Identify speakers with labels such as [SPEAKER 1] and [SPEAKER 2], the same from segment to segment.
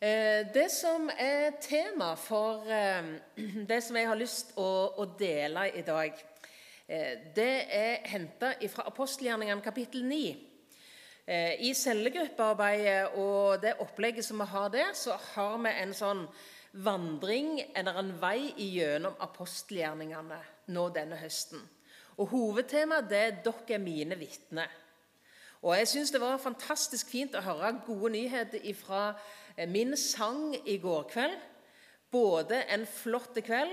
[SPEAKER 1] Eh, Det som er tema for eh, det som jeg har lyst å, å dele i dag, eh, det er henta fra apostelgjerningene kapittel 9. Eh, I cellegruppearbeidet og det opplegget som vi har der, så har vi en sånn vandring eller en vei gjennom apostelgjerningene nå denne høsten. Og Hovedtemaet det er 'Dere er mine vitner'. Og Jeg syns det var fantastisk fint å høre gode nyheter fra min sang i går kveld. Både en flott kveld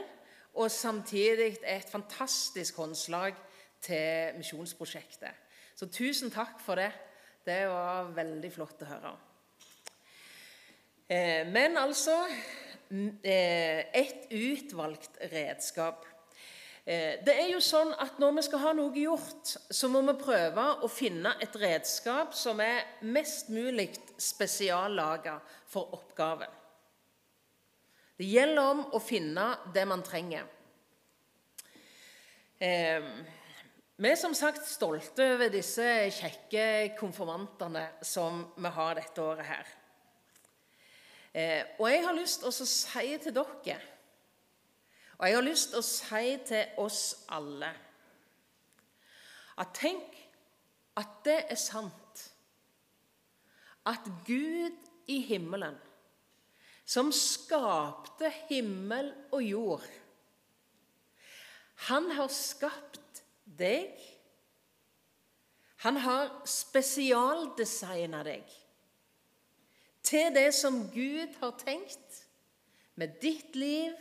[SPEAKER 1] og samtidig et fantastisk håndslag til misjonsprosjektet. Så tusen takk for det. Det var veldig flott å høre. Eh, men altså eh, et utvalgt redskap. Eh, det er jo sånn at Når vi skal ha noe gjort, så må vi prøve å finne et redskap som er mest mulig spesiallaga for oppgaven. Det gjelder om å finne det man trenger. Eh, vi er som sagt stolte over disse kjekke konfirmantene som vi har dette året her. Eh, og jeg har lyst til å si til dere og jeg har lyst til å si til oss alle at tenk at det er sant at Gud i himmelen, som skapte himmel og jord Han har skapt deg. Han har spesialdesigna deg til det som Gud har tenkt med ditt liv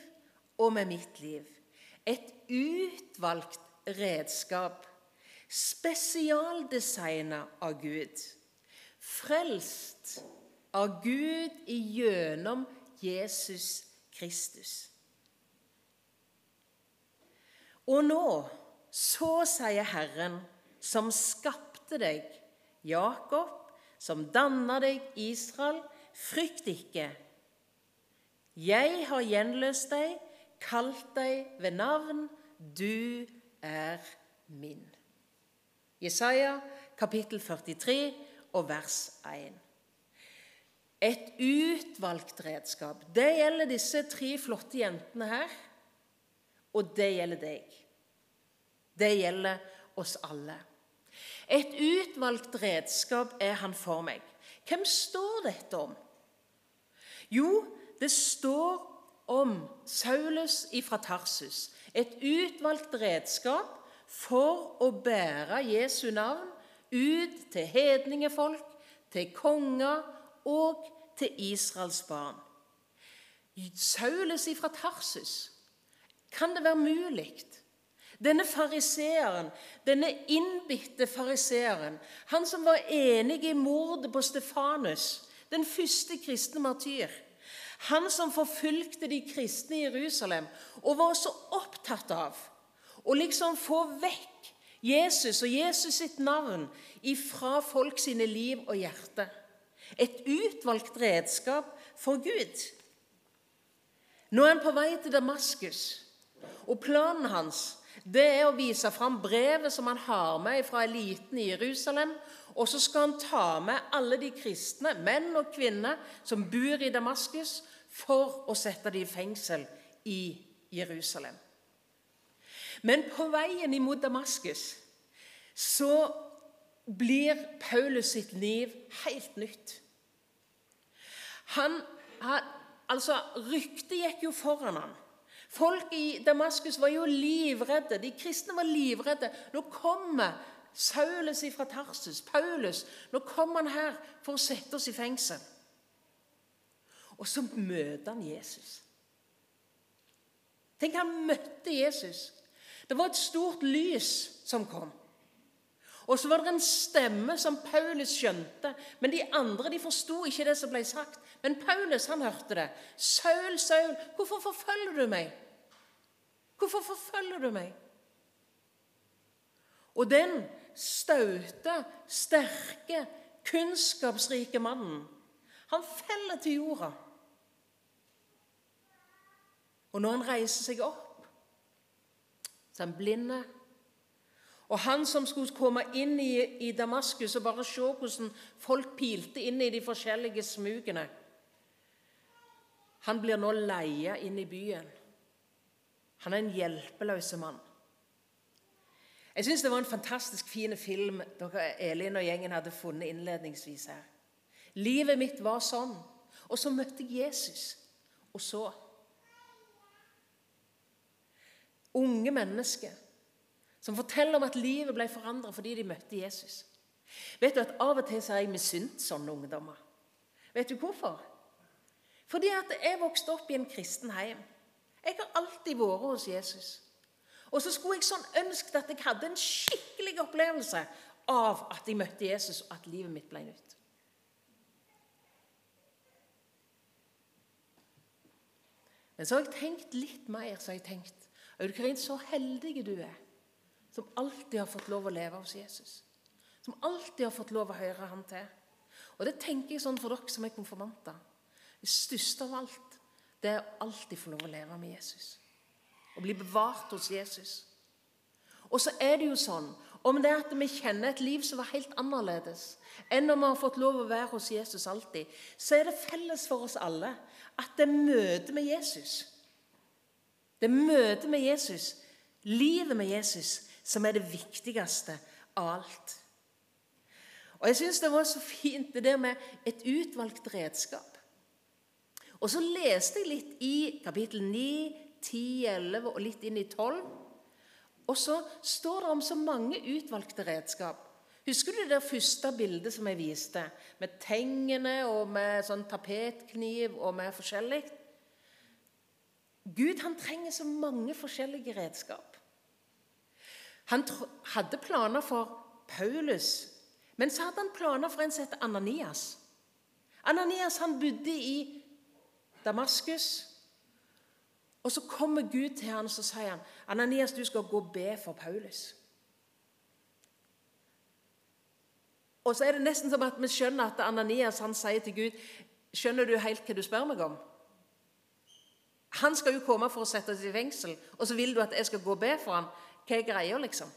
[SPEAKER 1] og med mitt liv. Et utvalgt redskap, spesialdesigna av Gud. Frelst av Gud gjennom Jesus Kristus. Og nå, så sier Herren, som skapte deg, Jakob, som danna deg, Israel, frykt ikke. Jeg har gjenløst deg kalt deg ved navn, du er min. Jesaja kapittel 43 og vers 1. Et utvalgt redskap. Det gjelder disse tre flotte jentene her, og det gjelder deg. Det gjelder oss alle. Et utvalgt redskap er han for meg. Hvem står dette om? Jo, det står om Saulus ifra Tarsus, et utvalgt redskap for å bære Jesu navn ut til hedningefolk, til konger og til Israels barn. Saulus ifra Tarsus. Kan det være mulig? Denne fariseeren, denne innbitte fariseeren, han som var enig i mordet på Stefanus, den første kristne martyr han som forfulgte de kristne i Jerusalem og var så opptatt av å liksom få vekk Jesus og Jesus sitt navn ifra folk sine liv og hjerte. Et utvalgt redskap for Gud. Nå er han på vei til Damaskus, og planen hans det er å vise fram brevet som han har med fra eliten i Jerusalem. Og så skal han ta med alle de kristne, menn og kvinner, som bor i Damaskus, for å sette dem i fengsel i Jerusalem. Men på veien imot Damaskus så blir Paulus sitt liv helt nytt. Han, han, altså, Ryktet gikk jo foran ham. Folk i Damaskus var jo livredde. De kristne var livredde. Nå kommer Saulus fra Tarsus, Paulus, nå kommer han her for å sette oss i fengsel. Og så møter han Jesus. Tenk, han møtte Jesus. Det var et stort lys som kom. Og så var det en stemme som Paulus skjønte, men de andre de forsto ikke det som ble sagt. Men Paulus han hørte det. 'Saul, Saul, hvorfor forfølger du meg?' Hvorfor forfølger du meg? Og den staute, sterke, kunnskapsrike mannen, han feller til jorda. Og når han reiser seg opp, er blinde. Og han som skulle komme inn i, i Damaskus og bare se hvordan folk pilte inn i de forskjellige smugene han blir nå leia inn i byen. Han er en hjelpeløs mann. Jeg syns det var en fantastisk fin film dere, Elin og gjengen hadde funnet innledningsvis her. Livet mitt var sånn. Og så møtte jeg Jesus. Og så Unge mennesker som forteller om at livet ble forandra fordi de møtte Jesus. Vet du at Av og til så har jeg misunt sånne ungdommer. Vet du hvorfor? Fordi at jeg vokste opp i en kristen heim. Jeg har alltid vært hos Jesus. Og så skulle jeg sånn ønske at jeg hadde en skikkelig opplevelse av at jeg møtte Jesus, og at livet mitt ble nytt. Men så har jeg tenkt litt mer. så har jeg tenkt, Audun så heldig du er som alltid har fått lov å leve hos Jesus. Som alltid har fått lov å høre han til. Og det tenker jeg sånn for dere som er konfirmanter. Det største av alt det er å alltid få lov å leve med Jesus. Å bli bevart hos Jesus. Og så er det jo sånn om det er at vi kjenner et liv som var helt annerledes enn om vi har fått lov å være hos Jesus alltid, så er det felles for oss alle at det møtet med Jesus Det er møtet med Jesus, livet med Jesus, som er det viktigste av alt. Og Jeg syns det var så fint det der med et utvalgt redskap. Og så leste jeg litt i kapittel 9, 10, 11 og litt inn i 12. Og så står det om så mange utvalgte redskap. Husker du det første bildet som jeg viste? Med tengene og med sånn tapetkniv og med forskjellig? Gud han trenger så mange forskjellige redskap. Han hadde planer for Paulus, men så hadde han planer for en som heter Ananias. Ananias han bodde i Damaskus. Og Så kommer Gud til ham og sier han, 'Ananias, du skal gå og be for Paulus.' Og så er det nesten som at vi skjønner at Ananias han sier til Gud, 'Skjønner du helt hva du spør meg om?' Han skal jo komme for å sette oss i fengsel, og så vil du at jeg skal gå og be for ham. Hva er greia, liksom?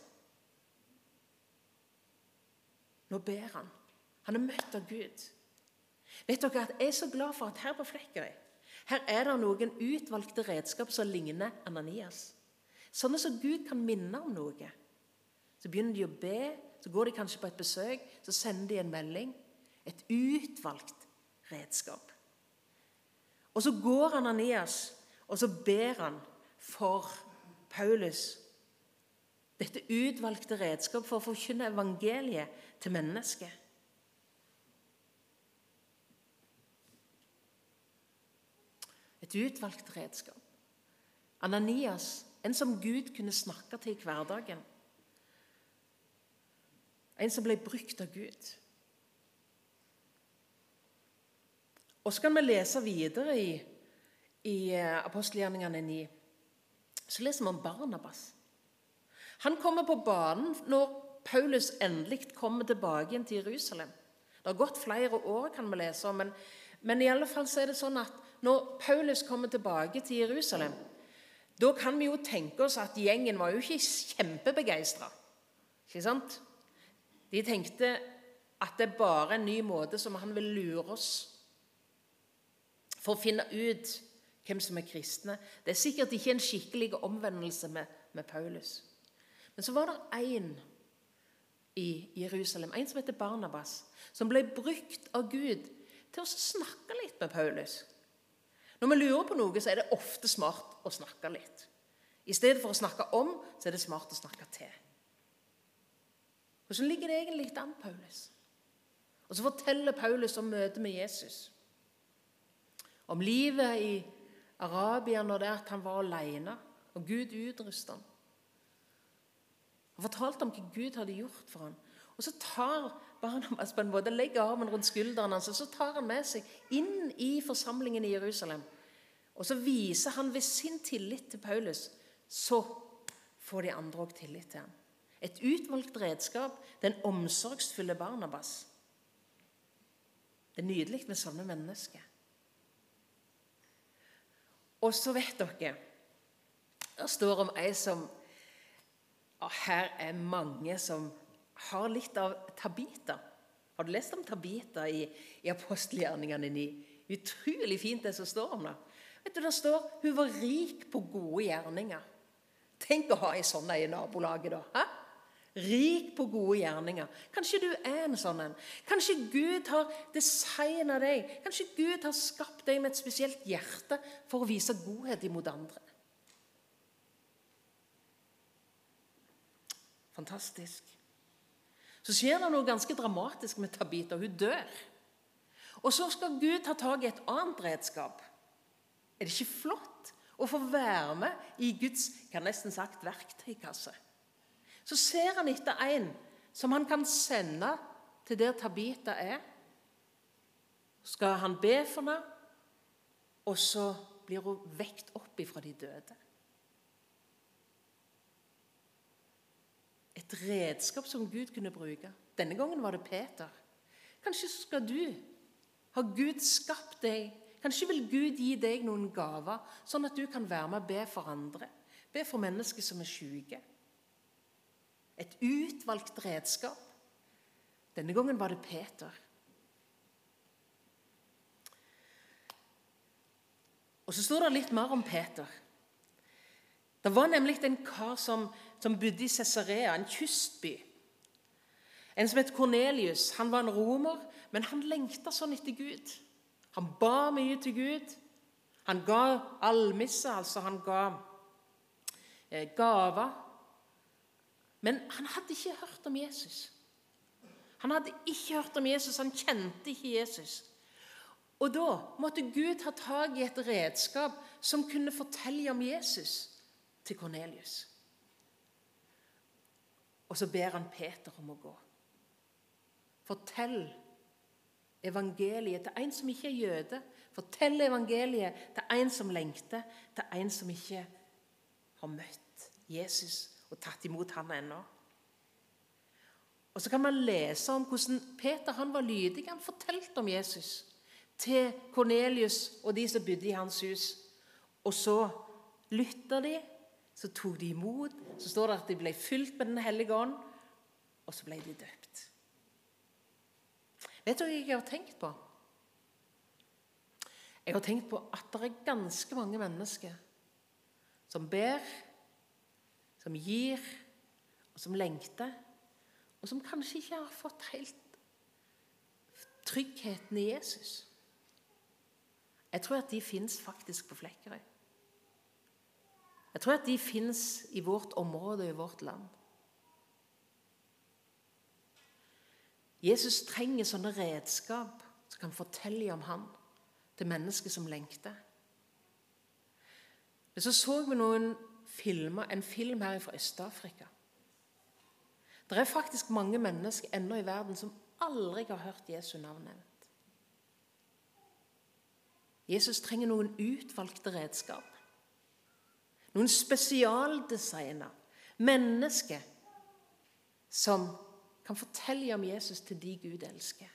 [SPEAKER 1] Nå ber han. Han er møtt av Gud. Vet dere at Jeg er så glad for at her på Flekkerøy her er det noen utvalgte redskap som ligner Ananias. Sånne som Gud kan minne om noe. Så begynner de å be, så går de kanskje på et besøk, så sender de en melding. Et utvalgt redskap. Og så går Ananias, og så ber han for Paulus dette utvalgte redskap for å forkynne evangeliet til mennesket. Et utvalgt redskap. Ananias, en som Gud kunne snakke til i hverdagen. En som ble brukt av Gud. Og så kan vi lese videre i, i eh, apostelgjerningene 9. Så leser vi om Barnabas. Han kommer på banen når Paulus endelig kommer tilbake til Jerusalem. Det har gått flere år, kan vi lese om, men, men i alle fall er det sånn at når Paulus kommer tilbake til Jerusalem, da kan vi jo tenke oss at gjengen var jo ikke kjempebegeistra. Ikke sant? De tenkte at det er bare en ny måte som han vil lure oss for å finne ut hvem som er kristne. Det er sikkert ikke en skikkelig omvendelse med, med Paulus. Men så var det én i Jerusalem, en som heter Barnabas, som ble brukt av Gud til å snakke litt med Paulus. Når vi lurer på noe, så er det ofte smart å snakke litt. I stedet for å snakke om, så er det smart å snakke til. Hvordan ligger det egentlig an, Paulus? Og så forteller Paulus om møtet med Jesus. Om livet i Arabia når det er at han var alene, og Gud utrustet ham. Han fortalte om hva Gud hadde gjort for ham. Og så tar Barnabas på en måte, legger armen rundt skulderen hans og så tar han med seg inn i forsamlingen i Jerusalem. Og så viser han ved sin tillit til Paulus, så får de andre òg tillit til ham. Et utvalgt redskap, den omsorgsfulle Barnabas. Det er nydelig med sånne mennesker. Og så vet dere Det står om ei som og her er mange som har litt av Tabita. Har du lest om Tabita i, i apostelgjerningene 9? utrolig fint, det som står om det. Vet du, Det står hun var rik på gode gjerninger. Tenk å ha ei sånn i nabolaget, da. Hæ? Rik på gode gjerninger. Kanskje du er en sånn en. Kanskje Gud har designa deg. Kanskje Gud har skapt deg med et spesielt hjerte for å vise godhet imot andre. Fantastisk. Så skjer det noe ganske dramatisk med Tabita. Hun dør. Og så skal Gud ta tak i et annet redskap. Er det ikke flott å få være med i Guds jeg har nesten sagt, verktøykasse? Så ser han etter en som han kan sende til der Tabita er. Skal han be for henne, og så blir hun vekt opp ifra de døde. Et redskap som Gud kunne bruke. Denne gangen var det Peter. Kanskje skal du ha Gud skapt deg. Kanskje vil Gud gi deg noen gaver, sånn at du kan være med og be for andre. Be for mennesker som er syke. Et utvalgt redskap. Denne gangen var det Peter. Og Så står det litt mer om Peter. Det var nemlig en kar som, som bodde i Cesarea, en kystby. En som het Kornelius. Han var en romer, men han lengta sånn etter Gud. Han ba mye til Gud. Han ga almisse, altså han ga eh, gaver. Men han hadde ikke hørt om Jesus. Han hadde ikke hørt om Jesus, han kjente ikke Jesus. Og da måtte Gud ha tak i et redskap som kunne fortelle om Jesus til Kornelius. Og så ber han Peter om å gå. Fortell evangeliet til en som ikke er jøde. Fortell evangeliet til en som lengter, til en som ikke har møtt Jesus og tatt imot han ennå. Og Så kan man lese om hvordan Peter han var lydig. Han fortalte om Jesus til Kornelius og de som bodde i hans hus. Og så lytta de, så tok de imot. Så står det at de ble fylt med Den hellige ånd, og så ble de døpt. Vet du hva jeg har tenkt på? Jeg har tenkt på at det er ganske mange mennesker som ber, som gir, og som lengter, og som kanskje ikke har fått helt tryggheten i Jesus. Jeg tror at de fins faktisk på Flekkerøy. Jeg tror at de fins i vårt område og i vårt land. Jesus trenger sånne redskap som kan fortelle om han til mennesker som lengter. Men så så vi noen filmer, en film her fra Øst-Afrika. Det er faktisk mange mennesker ennå i verden som aldri har hørt Jesu navn nevnt. Jesus trenger noen utvalgte redskap. Noen spesialdesigner mennesker som kan fortelle om Jesus til de Gud elsker.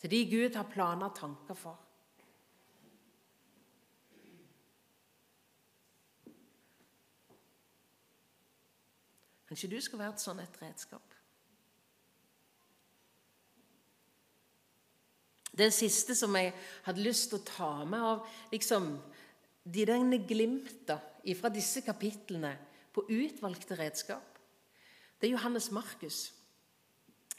[SPEAKER 1] Til de Gud har planer og tanker for. Kanskje du skal være et sånn et redskap. Det siste som jeg hadde lyst til å ta med av liksom, de denne glimta fra disse kapitlene på utvalgte redskap, det er Johannes Markus.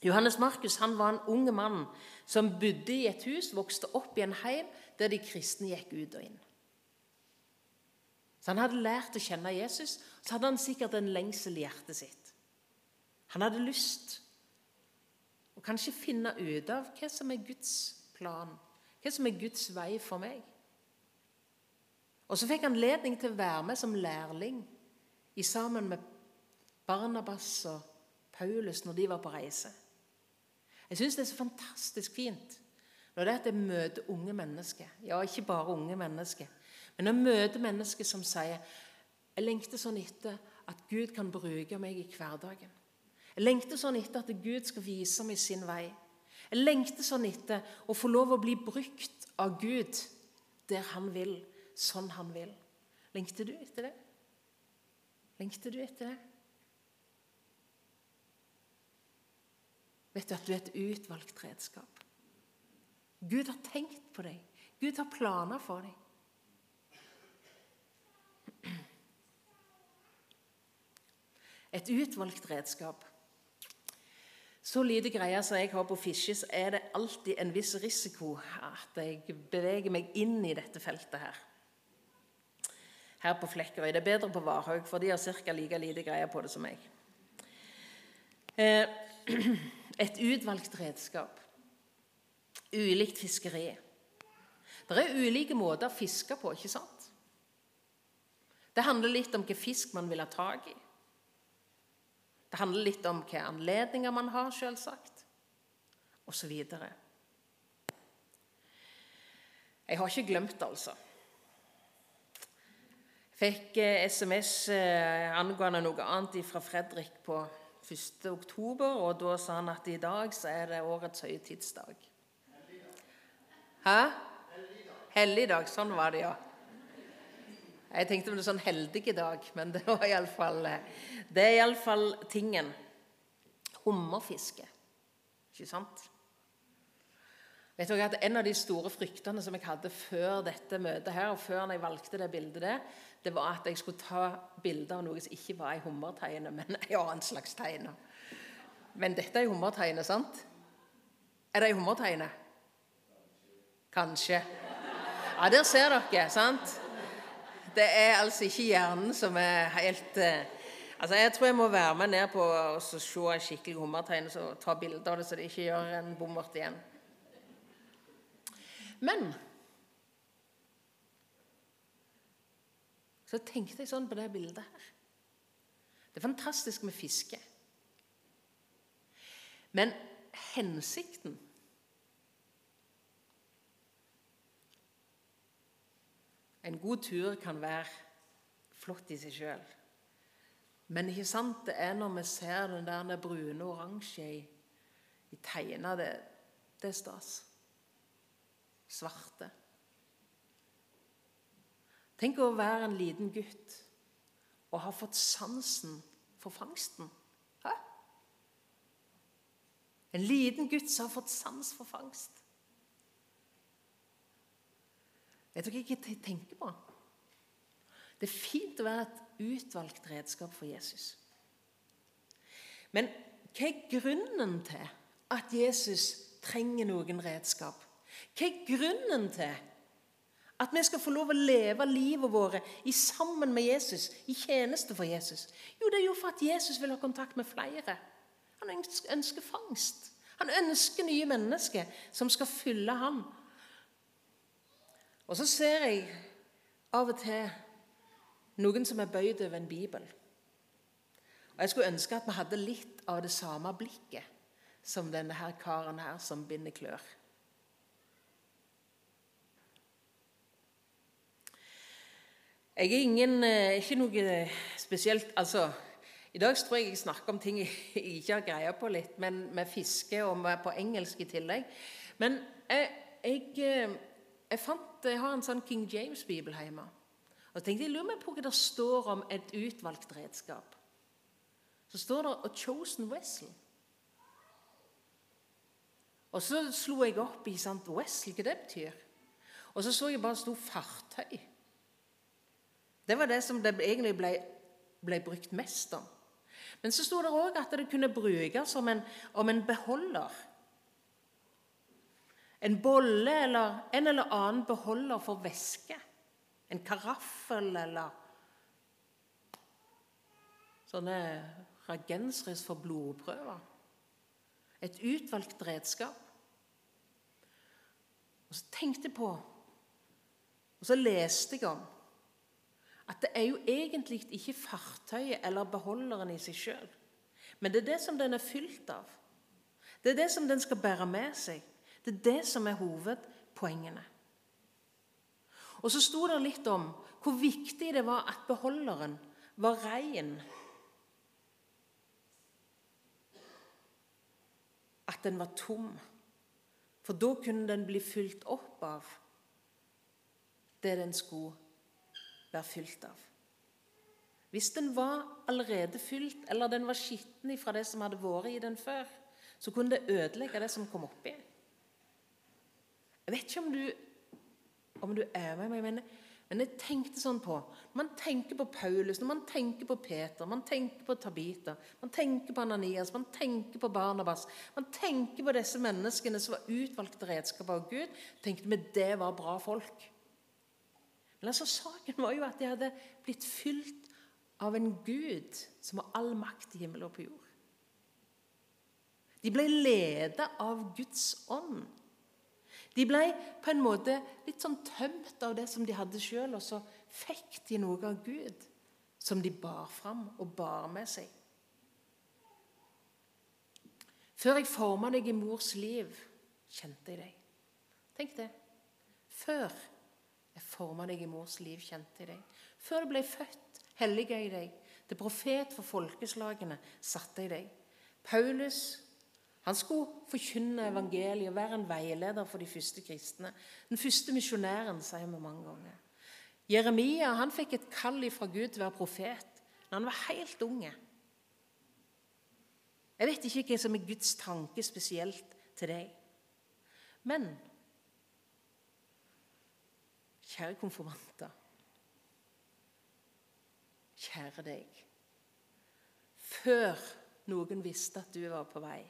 [SPEAKER 1] Johannes Markus han var en ung mann som bodde i et hus, vokste opp i en heim der de kristne gikk ut og inn. Så Han hadde lært å kjenne Jesus, så hadde han sikkert en lengsel i hjertet sitt. Han hadde lyst å kanskje finne ut av hva som er Guds plan, hva som er Guds vei for meg. Og så fikk han anledning til å være med som lærling i sammen med Barnabas og Paulus når de var på reise. Jeg syns det er så fantastisk fint når det er at jeg møter unge mennesker. Ja, ikke bare unge mennesker, men jeg møter mennesker som sier jeg lengter sånn etter at Gud kan bruke meg i hverdagen. Jeg lengter sånn etter at Gud skal vise meg sin vei. Jeg lengter sånn etter å få lov å bli brukt av Gud der han vil, sånn han vil. Lengter du etter det? Lengter du etter det? Vet du at du er et utvalgt redskap? Gud har tenkt på deg. Gud har planer for dem. Et utvalgt redskap. Så lite greier som jeg har på fiske, så er det alltid en viss risiko at jeg beveger meg inn i dette feltet her. Her på Flekkerøy. Det er bedre på Varhaug, for de har ca. like lite greier på det som meg. Eh, et utvalgt redskap. Ulikt fiskeri. Det er ulike måter å fiske på, ikke sant? Det handler litt om hvilken fisk man vil ha tak i. Det handler litt om hvilke anledninger man har, selvsagt, osv. Jeg har ikke glemt det, altså. Fikk SMS eh, eh, angående noe annet fra Fredrik på 1. oktober, og da sa han at i dag så er det årets høytidsdag. Hæ? Helligdag. Sånn var det, ja. Jeg tenkte det var sånn heldige dag, men det var iallfall eh, Det er iallfall tingen. Hummerfiske. Ikke sant? Vet dere at En av de store fryktene som jeg hadde før dette møtet her, og før jeg valgte det bildet der, det var at jeg skulle ta bilder av noe som ikke var ei hummerteine, men ei annen slags teine. Men dette er ei hummerteine, sant? Er det ei hummerteine? Kanskje. Ja, der ser dere, sant? Det er altså ikke hjernen som er helt uh, Altså, Jeg tror jeg må være med ned på å se skikkelig hummertegn og ta bilder av det, så det ikke gjør en bommert igjen. Men så tenkte jeg sånn på det bildet her. Det er fantastisk med fiske. Men hensikten En god tur kan være flott i seg sjøl. Men ikke sant det er når vi ser den der brune og oransje i, i teina, det, det er stas. Svarte. Tenk å være en liten gutt og ha fått sansen for fangsten. Hæ? En liten gutt som har fått sans for fangst. Vet dere hva jeg tenker på? Det er fint å være et utvalgt redskap for Jesus. Men hva er grunnen til at Jesus trenger noen redskap? Hva er grunnen til at vi skal få lov å leve livet vårt sammen med Jesus, i tjeneste for Jesus? Jo, det er jo for at Jesus vil ha kontakt med flere. Han ønsker fangst. Han ønsker nye mennesker som skal fylle ham og så ser jeg av og til noen som er bøyd over en bibel. Og Jeg skulle ønske at vi hadde litt av det samme blikket som denne her karen her som binder klør. Jeg er ingen, eh, ikke noe spesielt altså, I dag tror jeg jeg snakker om ting jeg ikke har greie på litt, men med fiske og med på engelsk i tillegg. Men jeg, jeg eh, jeg, fant, jeg har en sånn King James-bibel hjemme. Og jeg tenkte, jeg lurer meg på hva det står om et utvalgt redskap. Så står det 'A chosen vessel'. Og så slo jeg opp i sant, Wessel, hva det betyr. Og så så jeg bare sto 'fartøy'. Det var det som det egentlig ble, ble brukt mest om. Men så sto det òg at det kunne brukes som en, om en beholder en bolle eller en eller annen beholder for væske. En karaffel eller sånne reagensris for blodprøver. Et utvalgt redskap. Og så tenkte jeg på, og så leste jeg om, at det er jo egentlig ikke fartøyet eller beholderen i seg sjøl, men det er det som den er fylt av. Det er det som den skal bære med seg. Det er det som er hovedpoengene. Og så sto det litt om hvor viktig det var at beholderen var rein. At den var tom. For da kunne den bli fylt opp av det den skulle være fylt av. Hvis den var allerede fylt, eller den var skitten fra det som hadde vært i den før, så kunne det ødelegge det som kom oppi. Jeg vet ikke om du, om du er med meg, men, men jeg tenkte sånn på Man tenker på Paulus, man tenker på Peter, man tenker på Tabita, man tenker på Ananias, man tenker på Barnabas Man tenker på disse menneskene som var utvalgte redskaper av Gud. tenkte vi det var bra folk. Men altså, saken var jo at de hadde blitt fylt av en Gud som har all makt i himmel og på jord. De ble ledet av Guds ånd. De ble på en måte litt sånn tømt av det som de hadde sjøl, og så fikk de noe av Gud som de bar fram og bar med seg. Før jeg forma deg i mors liv, kjente jeg deg. Tenk det. Før jeg forma deg i mors liv, kjente jeg deg. Før du ble født, helliga jeg deg. Til profet for folkeslagene satte jeg deg. Paulus han skulle forkynne evangeliet og være en veileder for de første kristne. Den første misjonæren, sier vi mange ganger. Jeremia han fikk et kall fra Gud til å være profet når han var helt unge. Jeg vet ikke hva som er Guds tanke spesielt til deg. Men Kjære konfirmanter. Kjære deg. Før noen visste at du var på vei,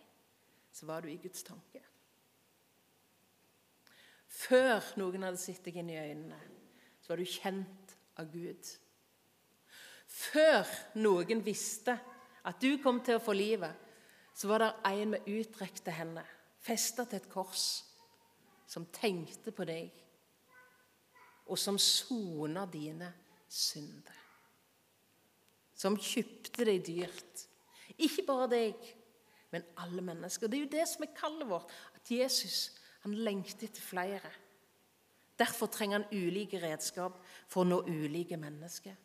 [SPEAKER 1] så var du i Guds tanke. Før noen hadde sett deg inn i øynene, så var du kjent av Gud. Før noen visste at du kom til å få livet, så var det en med utrekte hender, festa til et kors, som tenkte på deg og som soner dine synder. Som kjøpte deg dyrt. Ikke bare deg, men alle mennesker. Det er jo det som er kallet vårt. At Jesus han lengter etter flere. Derfor trenger han ulike redskap for å nå ulike mennesker.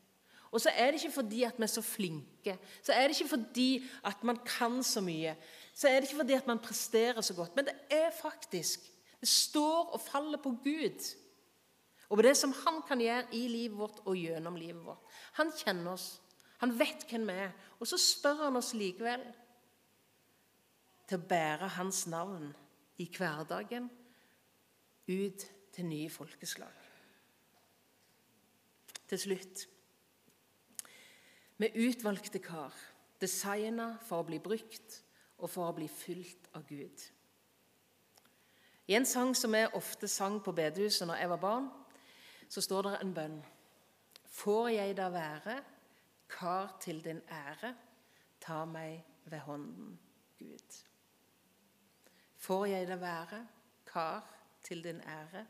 [SPEAKER 1] Og så er det ikke fordi at vi er så flinke, så er det ikke fordi at man kan så mye, så er det ikke fordi at man presterer så godt, men det er faktisk Det står og faller på Gud og på det som han kan gjøre i livet vårt og gjennom livet vårt. Han kjenner oss. Han vet hvem vi er. Og så spør han oss likevel til å bære hans navn i hverdagen ut til nye folkeslag. Til slutt Vi utvalgte kar, designa for å bli brukt og for å bli fylt av Gud. I en sang som jeg ofte sang på bedehuset når jeg var barn, så står det en bønn. Får jeg da være kar til din ære, ta meg ved hånden, Gud. Får jeg det være kar til din ære,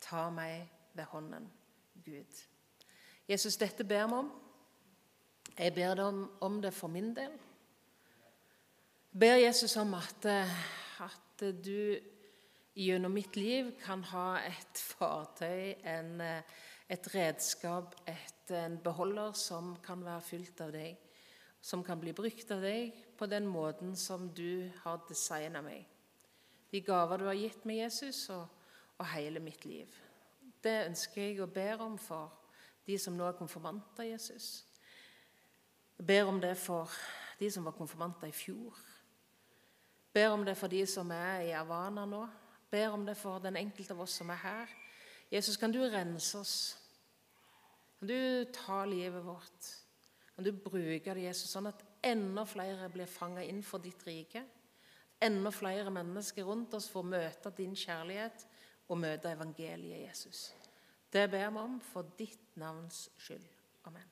[SPEAKER 1] ta meg ved hånden, Gud. Jesus, dette ber vi om. Jeg ber deg om, det for min del. Jeg ber Jesus om at, at du gjennom mitt liv kan ha et fartøy, en, eh, et redskap, et, en beholder som kan være fylt av deg, som kan bli brukt av deg på den måten som du har designa meg. De gaver du har gitt meg, Jesus, og, og hele mitt liv. Det ønsker jeg å ber om for de som nå er konfirmanter, Jesus. Jeg ber om det for de som var konfirmanter i fjor. Jeg ber om det for de som er i Havana nå ber om det for den enkelte av oss som er her. Jesus, kan du rense oss? Kan du ta livet vårt? Kan du bruker det, Jesus, sånn at enda flere blir fanga inn for ditt rike? Enda flere mennesker rundt oss får møte din kjærlighet og møte evangeliet, Jesus. Det ber vi om for ditt navns skyld. Amen.